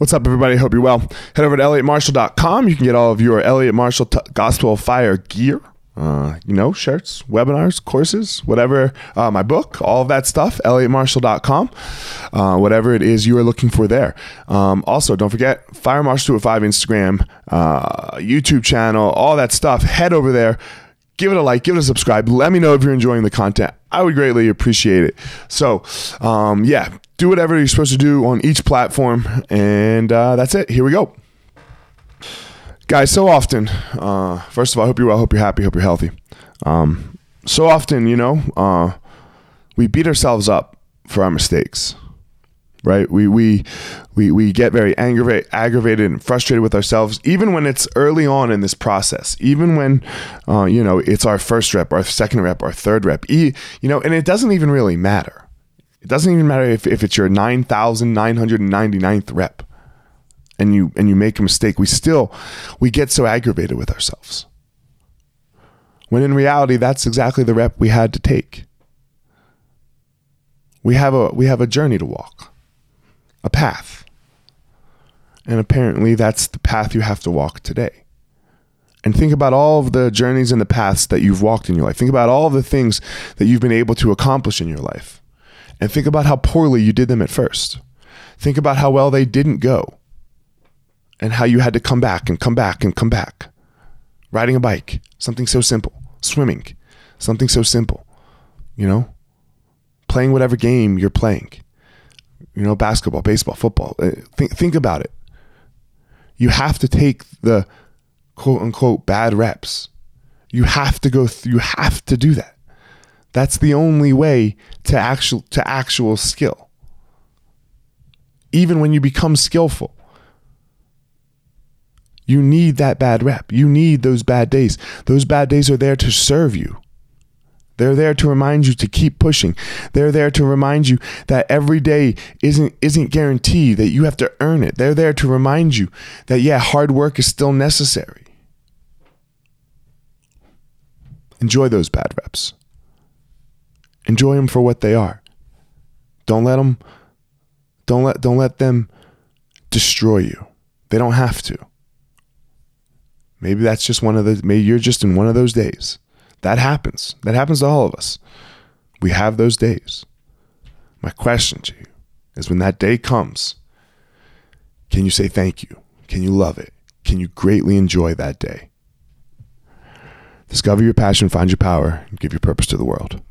What's up, everybody? Hope you're well. Head over to elliottmarshall.com. You can get all of your Elliott Marshall t- Gospel of Fire gear. Uh, you know, shirts, webinars, courses, whatever, uh, my book, all of that stuff, elliottmarshall.com, uh, whatever it is you are looking for there. Um, also, don't forget, Fire Marshall 205 Instagram, uh, YouTube channel, all that stuff. Head over there, give it a like, give it a subscribe. Let me know if you're enjoying the content. I would greatly appreciate it. So, um, yeah, do whatever you're supposed to do on each platform. And uh, that's it. Here we go. Guys, so often, uh, first of all, I hope you're well, hope you're happy, hope you're healthy. Um, so often, you know, uh, we beat ourselves up for our mistakes right? We we we we get very aggravated, aggravated and frustrated with ourselves, even when it's early on in this process. Even when, uh, you know, it's our first rep, our second rep, our third rep. E, you know, and it doesn't even really matter. It doesn't even matter if, if it's your nine thousand nine hundred and ninety ninth rep, and you and you make a mistake. We still we get so aggravated with ourselves. When in reality, that's exactly the rep we had to take. We have a we have a journey to walk a path. And apparently, that's the path you have to walk today. And think about all of the journeys and the paths that you've walked in your life. Think about all of the things that you've been able to accomplish in your life. And think about how poorly you did them at first. Think about how well they didn't go. And how you had to come back and come back and come back. Riding a bike, something so simple. Swimming, something so simple. You know? Playing whatever game you're playing you know, basketball, baseball, football. Uh, think, think about it. You have to take the quote unquote bad reps. You have to go through, you have to do that. That's the only way to actual to actual skill. Even when you become skillful, you need that bad rep. You need those bad days. Those bad days are there to serve you. They're there to remind you to keep pushing. They're there to remind you that every day isn't isn't guaranteed that you have to earn it. They're there to remind you that yeah, hard work is still necessary. Enjoy those bad reps. Enjoy them for what they are. Don't let them don't let don't let them destroy you. They don't have to. Maybe that's just one of the maybe you're just in one of those days. That happens. That happens to all of us. We have those days. My question to you is when that day comes, can you say thank you? Can you love it? Can you greatly enjoy that day? Discover your passion, find your power, and give your purpose to the world.